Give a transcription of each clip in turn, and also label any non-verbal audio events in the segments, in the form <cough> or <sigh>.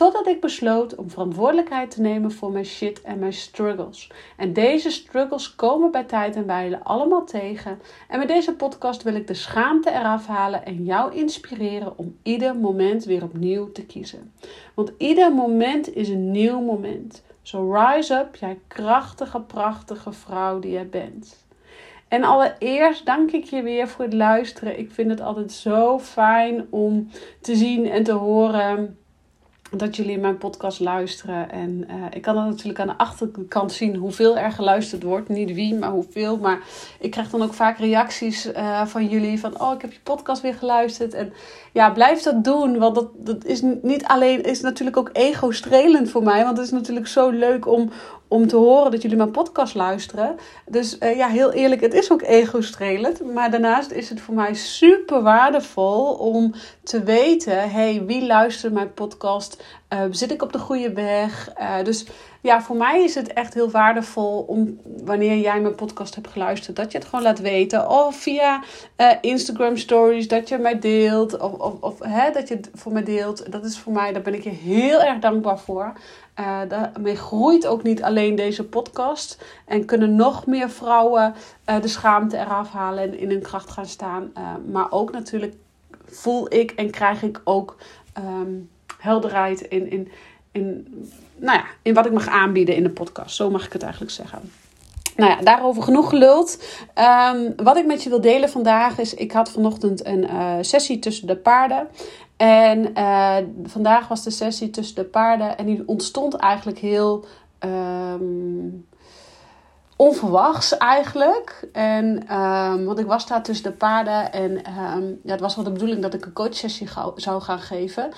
Totdat ik besloot om verantwoordelijkheid te nemen voor mijn shit en mijn struggles. En deze struggles komen bij tijd en wijle allemaal tegen. En met deze podcast wil ik de schaamte eraf halen en jou inspireren om ieder moment weer opnieuw te kiezen. Want ieder moment is een nieuw moment. So rise up, jij krachtige, prachtige vrouw die jij bent. En allereerst dank ik je weer voor het luisteren. Ik vind het altijd zo fijn om te zien en te horen dat jullie mijn podcast luisteren. En uh, ik kan dan natuurlijk aan de achterkant zien hoeveel er geluisterd wordt. Niet wie, maar hoeveel. Maar ik krijg dan ook vaak reacties uh, van jullie van... Oh, ik heb je podcast weer geluisterd. En ja, blijf dat doen. Want dat, dat is niet alleen... is natuurlijk ook ego-strelend voor mij. Want het is natuurlijk zo leuk om, om te horen dat jullie mijn podcast luisteren. Dus uh, ja, heel eerlijk, het is ook ego-strelend. Maar daarnaast is het voor mij super waardevol om te weten: hey, wie luistert mijn podcast? Uh, zit ik op de goede weg? Uh, dus ja, voor mij is het echt heel waardevol om wanneer jij mijn podcast hebt geluisterd, dat je het gewoon laat weten. Of via Instagram stories, dat je mij deelt. Of, of, of hè, dat je het voor mij deelt. Dat is voor mij, daar ben ik je heel erg dankbaar voor. Daarmee groeit ook niet alleen deze podcast. En kunnen nog meer vrouwen de schaamte eraf halen en in hun kracht gaan staan. Maar ook natuurlijk voel ik en krijg ik ook um, helderheid in, in, in, nou ja, in wat ik mag aanbieden in de podcast. Zo mag ik het eigenlijk zeggen. Nou ja, daarover genoeg geluld. Um, wat ik met je wil delen vandaag is: ik had vanochtend een uh, sessie tussen de paarden. En uh, vandaag was de sessie tussen de paarden. En die ontstond eigenlijk heel um, onverwachts eigenlijk. En um, want ik was daar tussen de paarden. En um, ja, het was wel de bedoeling dat ik een coachsessie zou gaan geven. Uh,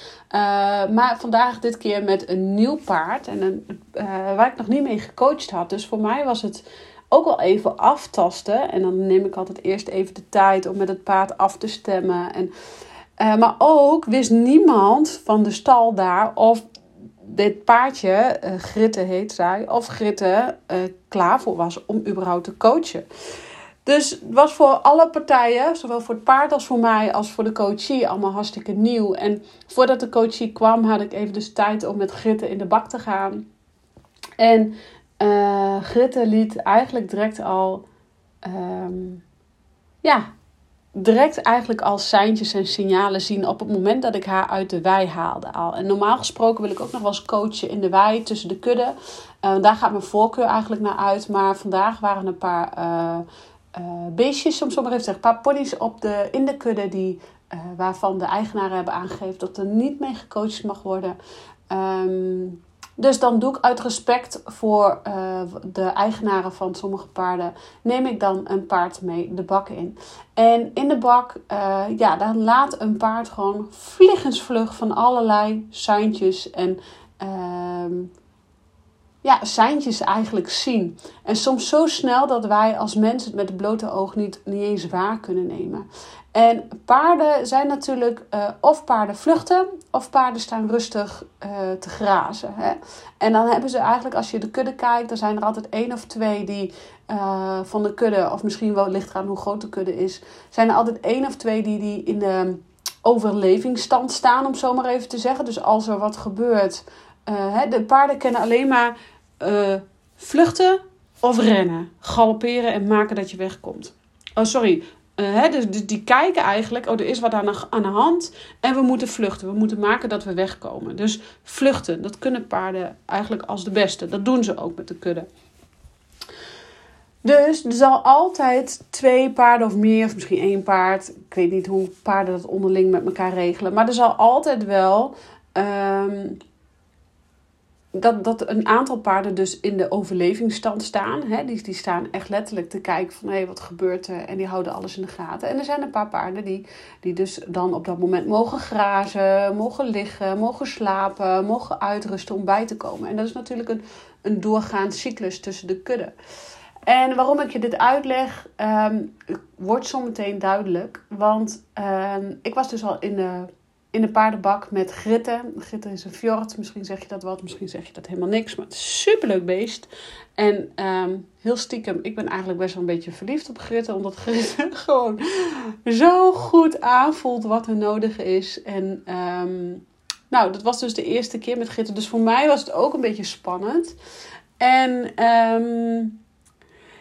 maar vandaag dit keer met een nieuw paard. En een, uh, waar ik nog niet mee gecoacht had. Dus voor mij was het ook wel even aftasten. En dan neem ik altijd eerst even de tijd om met het paard af te stemmen. En uh, maar ook wist niemand van de stal daar of dit paardje, uh, Gritte heet zij, of Gritte uh, klaar voor was om überhaupt te coachen. Dus het was voor alle partijen, zowel voor het paard als voor mij, als voor de coachie, allemaal hartstikke nieuw. En voordat de coachie kwam, had ik even dus tijd om met Gritte in de bak te gaan. En uh, Gritte liet eigenlijk direct al, um, ja, direct eigenlijk al seintjes en signalen zien op het moment dat ik haar uit de wei haalde al. En normaal gesproken wil ik ook nog wel eens coachen in de wei tussen de kudde. Uh, daar gaat mijn voorkeur eigenlijk naar uit. Maar vandaag waren een paar uh, uh, beestjes, om zo maar even te een paar ponies op de, in de kudde die, waarvan de eigenaren hebben aangegeven dat er niet mee gecoacht mag worden. Um, dus dan doe ik uit respect voor uh, de eigenaren van sommige paarden, neem ik dan een paard mee de bak in. En in de bak, uh, ja, dan laat een paard gewoon vliegensvlug van allerlei seintjes en uh, ja, seintjes eigenlijk zien. En soms zo snel dat wij als mensen het met het blote oog niet, niet eens waar kunnen nemen. En paarden zijn natuurlijk uh, of paarden vluchten of paarden staan rustig uh, te grazen. Hè? En dan hebben ze eigenlijk, als je de kudde kijkt, dan zijn er altijd één of twee die uh, van de kudde, of misschien wel ligt eraan hoe groot de kudde is, zijn er altijd één of twee die, die in de overlevingsstand staan, om zo maar even te zeggen. Dus als er wat gebeurt, hè, de paarden kennen alleen maar vluchten of rennen, galopperen en maken dat je wegkomt. Oh, sorry, hè, dus, dus, die kijken eigenlijk, oh, er is wat aan de, aan de hand en we moeten vluchten. We moeten maken dat we wegkomen. Dus vluchten, dat kunnen paarden eigenlijk als de beste. Dat doen ze ook met de kudde. Dus er zal altijd twee paarden of meer, of misschien één paard. Ik weet niet hoe paarden dat onderling met elkaar regelen. Maar er zal altijd wel um, dat, dat een aantal paarden dus in de overlevingsstand staan. Hè? Die, die staan echt letterlijk te kijken van hé, wat gebeurt er? En die houden alles in de gaten. En er zijn een paar paarden die, die dus dan op dat moment mogen grazen, mogen liggen, mogen slapen, mogen uitrusten om bij te komen. En dat is natuurlijk een, een doorgaand cyclus tussen de kudde. En waarom ik je dit uitleg, um, wordt zometeen duidelijk. Want um, ik was dus al in de in de paardenbak met Gritten. Gritten is een fjord. Misschien zeg je dat wat, misschien zeg je dat helemaal niks. Maar het is een superleuk beest. En um, heel stiekem, ik ben eigenlijk best wel een beetje verliefd op Gritten. Omdat Gritten <laughs> gewoon zo goed aanvoelt wat er nodig is. En um, nou, dat was dus de eerste keer met Gritten. Dus voor mij was het ook een beetje spannend. En um,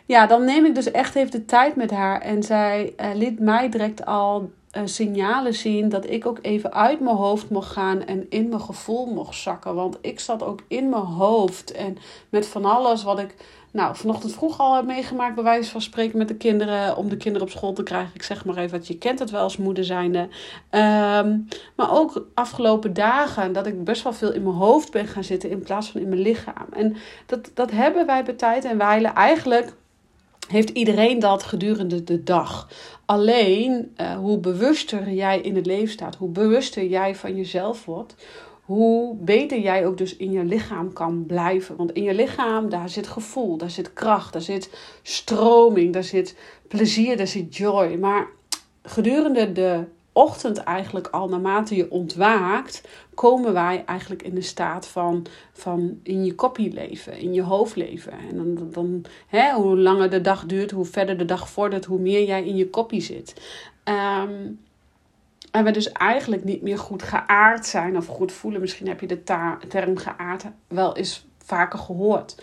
ja, dan neem ik dus echt even de tijd met haar. En zij uh, liet mij direct al uh, signalen zien dat ik ook even uit mijn hoofd mocht gaan en in mijn gevoel mocht zakken. Want ik zat ook in mijn hoofd en met van alles wat ik nou, vanochtend vroeg al heb meegemaakt, bij wijze van spreken met de kinderen, om de kinderen op school te krijgen. Ik zeg maar even, je kent het wel als moeder zijnde. Um, maar ook afgelopen dagen, dat ik best wel veel in mijn hoofd ben gaan zitten in plaats van in mijn lichaam. En dat, dat hebben wij bij tijd en wijlen eigenlijk heeft iedereen dat gedurende de dag. Alleen uh, hoe bewuster jij in het leven staat, hoe bewuster jij van jezelf wordt, hoe beter jij ook dus in je lichaam kan blijven. Want in je lichaam, daar zit gevoel, daar zit kracht, daar zit stroming, daar zit plezier, daar zit joy. Maar gedurende de ochtend eigenlijk al, naarmate je ontwaakt, komen wij eigenlijk in de staat van, van in je kopie leven, in je hoofd leven. En dan, dan hè, hoe langer de dag duurt, hoe verder de dag vordert, hoe meer jij in je kopie zit. Um, en we dus eigenlijk niet meer goed geaard zijn of goed voelen. Misschien heb je de term geaard wel eens vaker gehoord.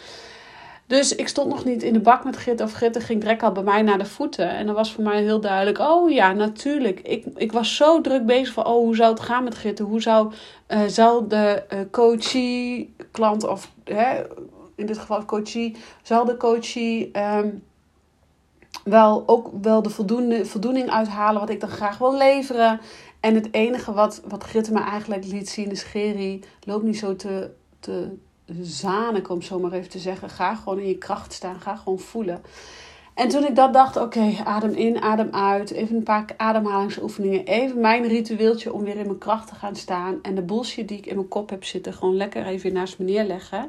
Dus ik stond nog niet in de bak met Grit of Gitte ging direct al bij mij naar de voeten. En dan was voor mij heel duidelijk, oh ja, natuurlijk. Ik, ik was zo druk bezig van, oh, hoe zou het gaan met Gitte? Hoe zou, uh, zou de uh, coachie, klant of hè, in dit geval coachie, zal de coachie um, wel ook wel de voldoende, voldoening uithalen wat ik dan graag wil leveren? En het enige wat, wat Gitte me eigenlijk liet zien is, Geri, loop niet zo te, te zanik, om zo maar even te zeggen. Ga gewoon in je kracht staan. Ga gewoon voelen. En toen ik dat dacht, oké, adem in, adem uit. Even een paar ademhalingsoefeningen. Even mijn ritueeltje om weer in mijn kracht te gaan staan. En de bullshit die ik in mijn kop heb zitten, gewoon lekker even naast me neerleggen.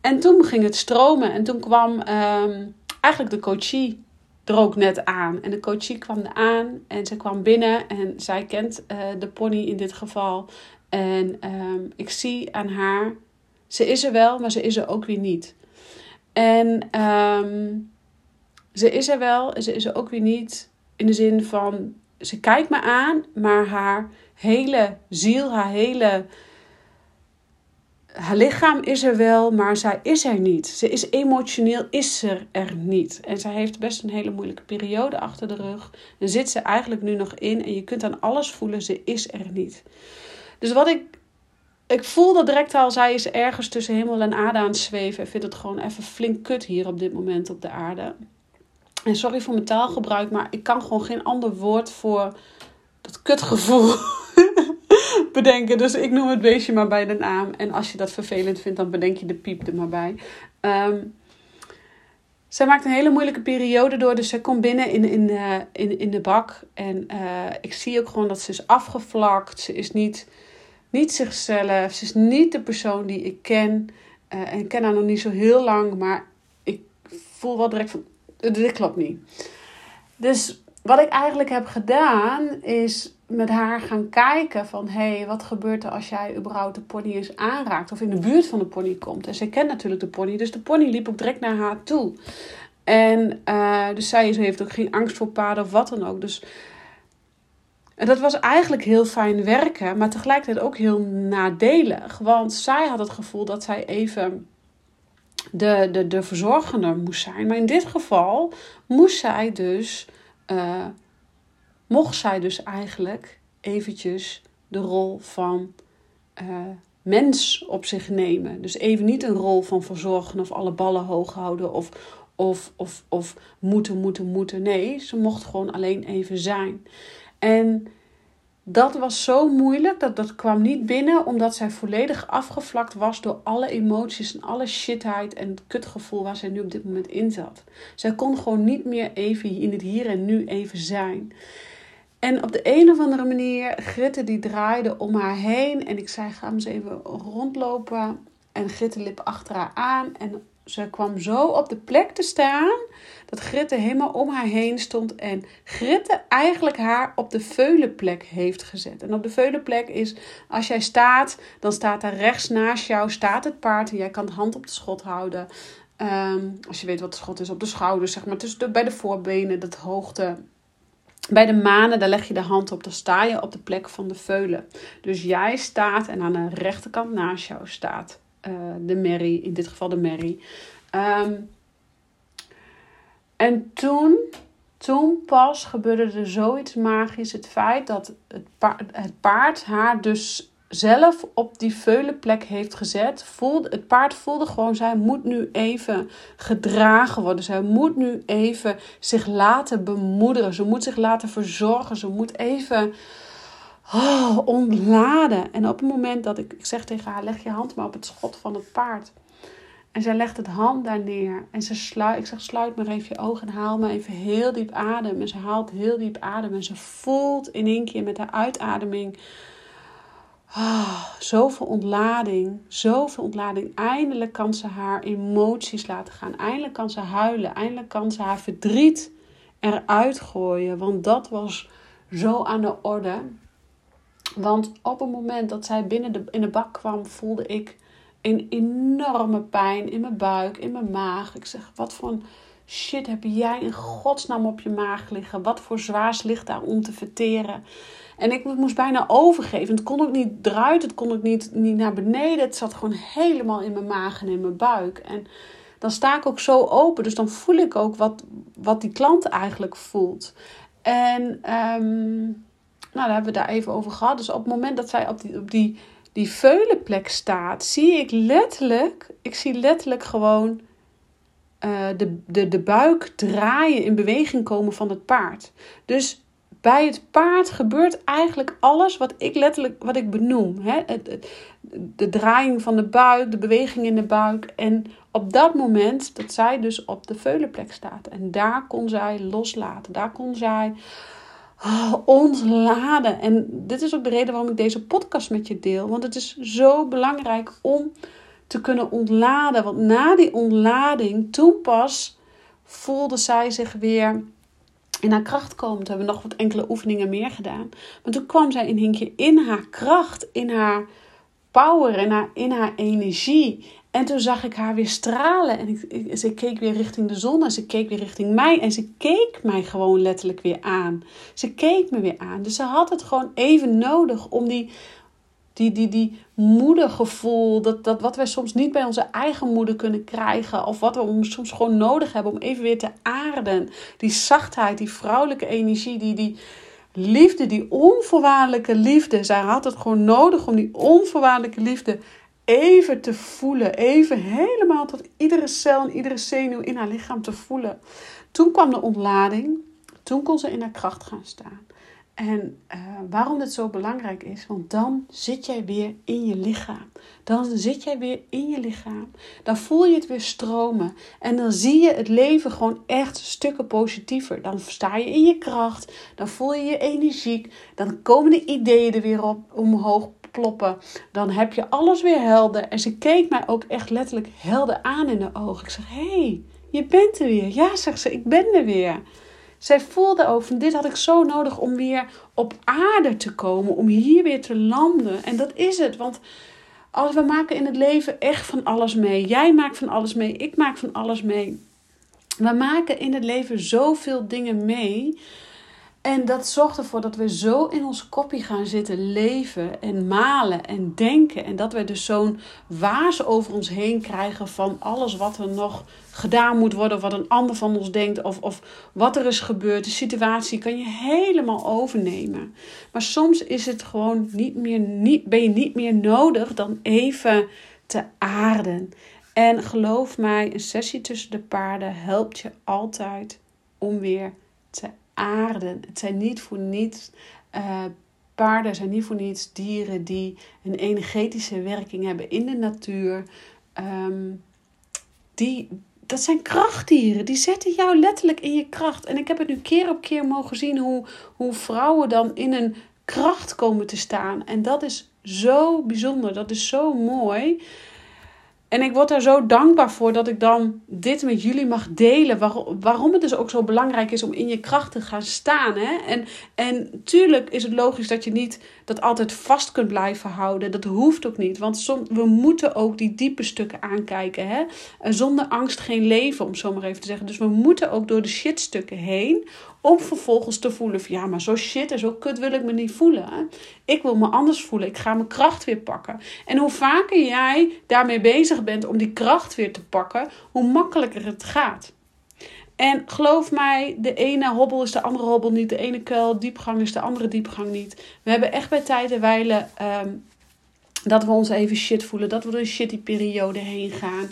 En toen ging het stromen. En toen kwam um, eigenlijk de coachie er ook net aan. En de coachie kwam aan en ze kwam binnen. En zij kent uh, de pony in dit geval. En um, ik zie aan haar ze is er wel, maar ze is er ook weer niet. En um, ze is er wel en ze is er ook weer niet. In de zin van, ze kijkt me aan, maar haar hele ziel, haar hele haar lichaam is er wel, maar zij is er niet. Ze is emotioneel, is ze er niet. En zij heeft best een hele moeilijke periode achter de rug. En zit ze eigenlijk nu nog in. En je kunt aan alles voelen, ze is er niet. Dus wat ik ik voel dat direct al, zij is ergens tussen hemel en aarde aan het zweven. Ik vind het gewoon even flink kut hier op dit moment op de aarde. En sorry voor mijn taalgebruik, maar ik kan gewoon geen ander woord voor dat kutgevoel <laughs> bedenken. Dus ik noem het beestje maar bij de naam. En als je dat vervelend vindt, dan bedenk je de piep er maar bij. Um, zij maakt een hele moeilijke periode door. Dus zij komt binnen in, in, uh, in, in de bak. En uh, ik zie ook gewoon dat ze is afgevlakt. Ze is niet niet zichzelf. Ze is niet de persoon die ik ken. Uh, en ik ken haar nog niet zo heel lang, maar ik voel wel direct van, dit klopt niet. Dus wat ik eigenlijk heb gedaan, is met haar gaan kijken van... hé, hey, wat gebeurt er als jij überhaupt de pony eens aanraakt... of in de buurt van de pony komt. En zij kent natuurlijk de pony, dus de pony liep ook direct naar haar toe. En uh, dus zij heeft ook geen angst voor paarden of wat dan ook. Dus en dat was eigenlijk heel fijn werken, maar tegelijkertijd ook heel nadelig. Want zij had het gevoel dat zij even de, de, de verzorgende moest zijn. Maar in dit geval moest zij dus, uh, mocht zij dus eigenlijk eventjes de rol van uh, mens op zich nemen. Dus even niet een rol van verzorgen of alle ballen hoog houden of, of, of, of moeten, moeten, moeten. Nee, ze mocht gewoon alleen even zijn. En dat was zo moeilijk. Dat, dat kwam niet binnen omdat zij volledig afgevlakt was door alle emoties en alle shitheid en het kutgevoel waar zij nu op dit moment in zat. Zij kon gewoon niet meer even in het hier en nu even zijn. En op de een of andere manier, Gritte die draaide om haar heen. En ik zei, ga eens even rondlopen. En Gritte liep achter haar aan. En ze kwam zo op de plek te staan dat Gritte helemaal om haar heen stond en Gritte eigenlijk haar op de veulenplek heeft gezet. En op de veulenplek is, als jij staat, dan staat daar rechts naast jou staat het paard en jij kan de hand op de schot houden. Ehm, als je weet wat de schot is, op de schouders, zeg maar, tussen de, bij de voorbenen, dat hoogte. Bij de manen, daar leg je de hand op, dan sta je op de plek van de veulen. Dus jij staat en aan de rechterkant naast jou staat uh, de Mary, in dit geval de Mary. Um, en toen, toen pas gebeurde er zoiets magisch. Het feit dat het paard, het paard haar dus zelf op die veulenplek heeft gezet. Voelde, het paard voelde gewoon, zij moet nu even gedragen worden. Zij moet nu even zich laten bemoederen. Ze moet zich laten verzorgen. Ze moet even oh, ontladen. En op het moment dat ik, ik zeg tegen haar, leg je hand maar op het schot van het paard. En zij legt het hand daar neer. En ze sluit, ik zeg, sluit maar even je ogen en haal maar even heel diep adem. En ze haalt heel diep adem. En ze voelt in één keer met haar uitademing... Oh, zoveel ontlading, zoveel ontlading. Eindelijk kan ze haar emoties laten gaan. Eindelijk kan ze huilen. Eindelijk kan ze haar verdriet eruit gooien. Want dat was zo aan de orde. Want op het moment dat zij binnen de, in de bak kwam, voelde ik een enorme pijn in mijn buik, in mijn maag. Ik zeg, wat voor shit heb jij in godsnaam op je maag liggen? Wat voor zwaars ligt daar om te verteren? En ik moest bijna overgeven. Het kon ook niet eruit, het kon ook niet, niet naar beneden. Het zat gewoon helemaal in mijn maag en in mijn buik. En dan sta ik ook zo open. Dus dan voel ik ook wat, wat die klant eigenlijk voelt. En um, nou, daar hebben we daar even over gehad. Dus op het moment dat zij op die, op die die veulenplek staat, zie ik letterlijk, ik zie letterlijk gewoon uh, de, de, de buik draaien, in beweging komen van het paard. Dus bij het paard gebeurt eigenlijk alles wat ik letterlijk wat ik benoem. Hè? De draaiing van de buik, de beweging in de buik. En op dat moment dat zij dus op de veulenplek staat. En daar kon zij loslaten. Daar kon zij ontladen. En dit is ook de reden waarom ik deze podcast met je deel. Want het is zo belangrijk om te kunnen ontladen. Want na die ontlading, toen pas voelde zij zich weer in haar kracht komen. Toen hebben we nog wat enkele oefeningen meer gedaan. Maar toen kwam zij in een keer in haar kracht, in haar power, haar, in haar energie. En toen zag ik haar weer stralen. En ik, ze keek weer richting de zon en ze keek weer richting mij. En ze keek mij gewoon letterlijk weer aan. Ze keek me weer aan. Dus ze had het gewoon even nodig om die, die, die, die moedergevoel. Dat, dat wat wij soms niet bij onze eigen moeder kunnen krijgen. Of wat we soms gewoon nodig hebben om even weer te aarden. Die zachtheid, die vrouwelijke energie, die, die liefde, die onvoorwaardelijke liefde. Zij had het gewoon nodig om die onvoorwaardelijke liefde even te voelen. Even helemaal tot iedere cel en iedere zenuw in haar lichaam te voelen. Toen kwam de ontlading. Toen kon ze in haar kracht gaan staan. En uh, waarom dit zo belangrijk is, want dan zit jij weer in je lichaam. Dan zit jij weer in je lichaam. Dan voel je het weer stromen. En dan zie je het leven gewoon echt stukken positiever. Dan sta je in je kracht. Dan voel je je energiek. Dan komen de ideeën er weer op, omhoog ploppen. Dan heb je alles weer helder. En ze keek mij ook echt letterlijk helder aan in de ogen. Ik zeg, hé, hey, je bent er weer. Ja, zegt ze, ik ben er weer. Zij voelde ook van dit had ik zo nodig om weer op aarde te komen. Om hier weer te landen. En dat is het. Want als we maken in het leven echt van alles mee. Jij maakt van alles mee. Ik maak van alles mee. We maken in het leven zoveel dingen mee. En dat zorgt ervoor dat we zo in ons kopje gaan zitten leven en malen en denken. En dat we dus zo'n waas over ons heen krijgen van alles wat er nog gedaan moet worden. Wat een ander van ons denkt. Of, of wat er is gebeurd. De situatie kan je helemaal overnemen. Maar soms is het gewoon niet meer, niet, ben je niet meer nodig dan even te aarden. En geloof mij, een sessie tussen de paarden helpt je altijd om weer aarden. Het zijn niet voor niets uh, paarden zijn niet voor niets dieren die een energetische werking hebben in de natuur. Ehm, die, dat zijn krachtdieren. Die zetten jou letterlijk in je kracht. En ik heb het nu keer op keer mogen zien hoe, hoe vrouwen dan in een kracht komen te staan. En dat is zo bijzonder. Dat is zo mooi. En ik word daar zo dankbaar voor dat ik dan dit met jullie mag delen. waarom het dus ook zo belangrijk is om in je kracht te gaan staan. Hè? En, en tuurlijk is het logisch dat je niet dat altijd vast kunt blijven houden. Dat hoeft ook niet. Want we moeten ook die diepe stukken aankijken. Hè? Zonder angst geen leven, om zo maar even te zeggen. Dus we moeten ook door de shitstukken heen. Om vervolgens te voelen van ja, maar zo shit en zo kut wil ik me niet voelen. Ik wil me anders voelen. Ik ga mijn kracht weer pakken. En hoe vaker jij daarmee bezig bent om die kracht weer te pakken, hoe makkelijker het gaat. En geloof mij, de ene hobbel is de andere hobbel niet. De ene kuil diepgang is de andere diepgang niet. We hebben echt bij tijden wijlen um, dat we ons even shit voelen. Dat we door een shitty periode heen gaan.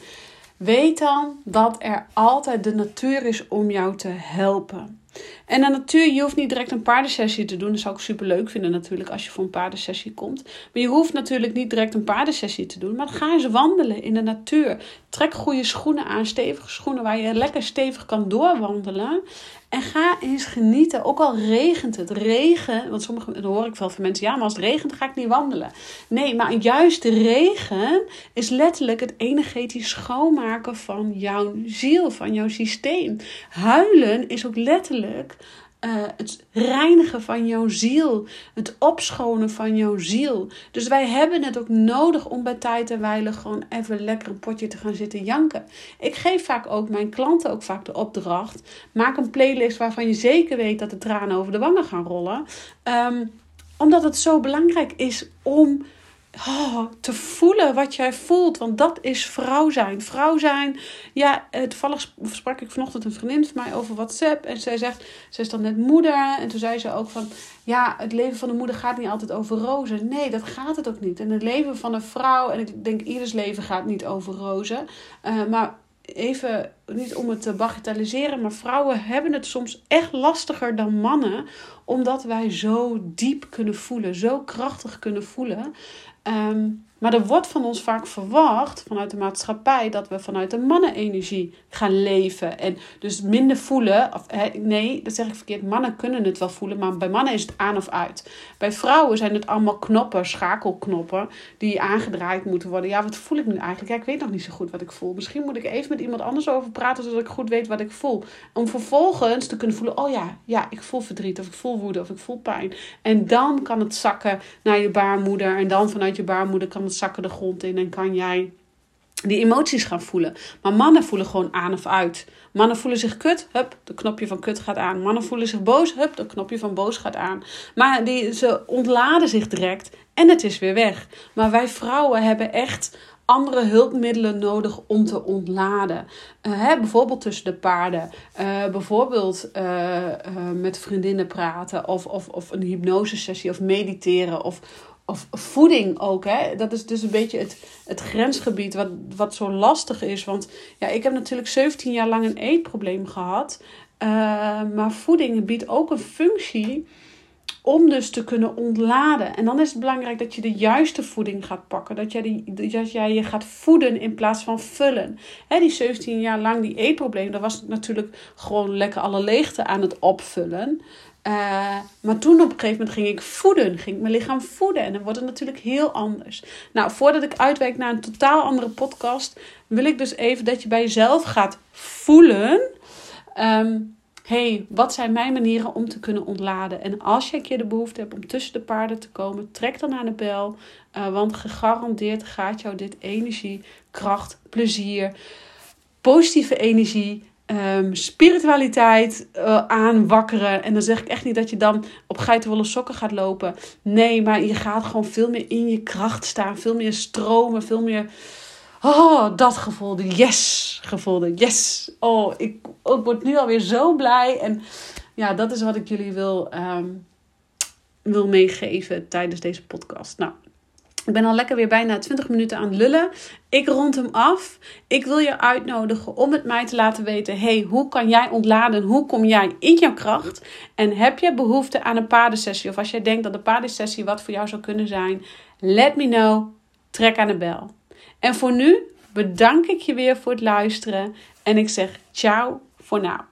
Weet dan dat er altijd de natuur is om jou te helpen. En de natuur, je hoeft niet direct een paardensessie te doen. Dat zou ik super leuk vinden natuurlijk als je voor een paardensessie komt. Maar je hoeft natuurlijk niet direct een paardensessie te doen. Maar ga eens wandelen in de natuur. Trek goede schoenen aan, stevige schoenen waar je lekker stevig kan doorwandelen. En ga eens genieten. Ook al regent het. Regen, want sommige, dat hoor ik wel van mensen. Ja, maar als het regent ga ik niet wandelen. Nee, maar juist de regen is letterlijk het energetisch schoonmaken van jouw ziel, van jouw systeem. Huilen is ook letterlijk uh, het reinigen van jouw ziel, het opschonen van jouw ziel. Dus wij hebben het ook nodig om bij tijd en wijle gewoon even lekker een potje te gaan zitten janken. Ik geef vaak ook mijn klanten ook vaak de opdracht: maak een playlist waarvan je zeker weet dat de tranen over de wangen gaan rollen. Um, omdat het zo belangrijk is om oh, te voelen wat jij voelt. Want dat is vrouw zijn. Vrouw zijn, ja, toevallig sprak ik vanochtend een vriendin van mij over WhatsApp. En zij zegt, ze is dan net moeder. En toen zei ze ook van, ja, het leven van een moeder gaat niet altijd over rozen. Nee, dat gaat het ook niet. En het leven van een vrouw, en ik denk ieders leven gaat niet over rozen. Uh, maar even, niet om het te bagatelliseren, maar vrouwen hebben het soms echt lastiger dan mannen. Omdat wij zo diep kunnen voelen, zo krachtig kunnen voelen. Um, maar er wordt van ons vaak verwacht, vanuit de maatschappij, dat we vanuit de mannenenergie gaan leven. En dus minder voelen. Of, nee, dat zeg ik verkeerd. Mannen kunnen het wel voelen, maar bij mannen is het aan of uit. Bij vrouwen zijn het allemaal knoppen, schakelknoppen, die aangedraaid moeten worden. Ja, wat voel ik nu eigenlijk? Ja, ik weet nog niet zo goed wat ik voel. Misschien moet ik even met iemand anders over praten, zodat ik goed weet wat ik voel. Om vervolgens te kunnen voelen, oh ja, ja, ik voel verdriet, of ik voel woede, of ik voel pijn. En dan kan het zakken naar je baarmoeder. En dan vanuit je baarmoeder kan het zakken de grond in en kan jij die emoties gaan voelen. Maar mannen voelen gewoon aan of uit. Mannen voelen zich kut, hup, de knopje van kut gaat aan. Mannen voelen zich boos, hup, de knopje van boos gaat aan. Maar die, ze ontladen zich direct en het is weer weg. Maar wij vrouwen hebben echt andere hulpmiddelen nodig om te ontladen. Uh, hè, bijvoorbeeld tussen de paarden. Uh, bijvoorbeeld uh, met vriendinnen praten. Of, of, of een hypnosesessie of mediteren. Of, of voeding ook. Hè? Dat is dus een beetje het, het grensgebied wat, wat zo lastig is. Want ja, ik heb natuurlijk 17 jaar lang een eetprobleem gehad. Uh, maar voeding biedt ook een functie om dus te kunnen ontladen. En dan is het belangrijk dat je de juiste voeding gaat pakken. Dat jij, die, dat jij je gaat voeden in plaats van vullen. Hè, die 17 jaar lang die eetprobleem, dat was natuurlijk gewoon lekker alle leegte aan het opvullen. Uh, maar toen op een gegeven moment ging ik voeden, ging ik mijn lichaam voeden. En dan wordt het natuurlijk heel anders. Nou, voordat ik uitwijk naar een totaal andere podcast, wil ik dus even dat je bij jezelf gaat voelen. Um, hey, wat zijn mijn manieren om te kunnen ontladen? En als je een keer de behoefte hebt om tussen de paarden te komen, trek dan aan de bel. Uh, want gegarandeerd gaat jou dit energie, kracht, plezier, positieve energie um, spiritualiteit uh, aanwakkeren. En dan zeg ik echt niet dat je dan op geitenwolle sokken gaat lopen. Nee, maar je gaat gewoon veel meer in je kracht staan. Veel meer stromen, veel meer... Oh, dat gevoel, de yes gevoel, de yes. Oh, ik, ik word nu alweer zo blij. En ja, dat is wat ik jullie wil, um, wil meegeven tijdens deze podcast. Nou, Ik ben al lekker weer bijna 20 minuten aan het lullen. Ik rond hem af. Ik wil je uitnodigen om het mij te laten weten. Hey, hoe kan jij ontladen? Hoe kom jij in jouw kracht? En heb je behoefte aan een paardensessie? Of als jij denkt dat een paardensessie wat voor jou zou kunnen zijn. Let me know. Trek aan de bel. En voor nu bedank ik je weer voor het luisteren. En ik zeg ciao voor nu.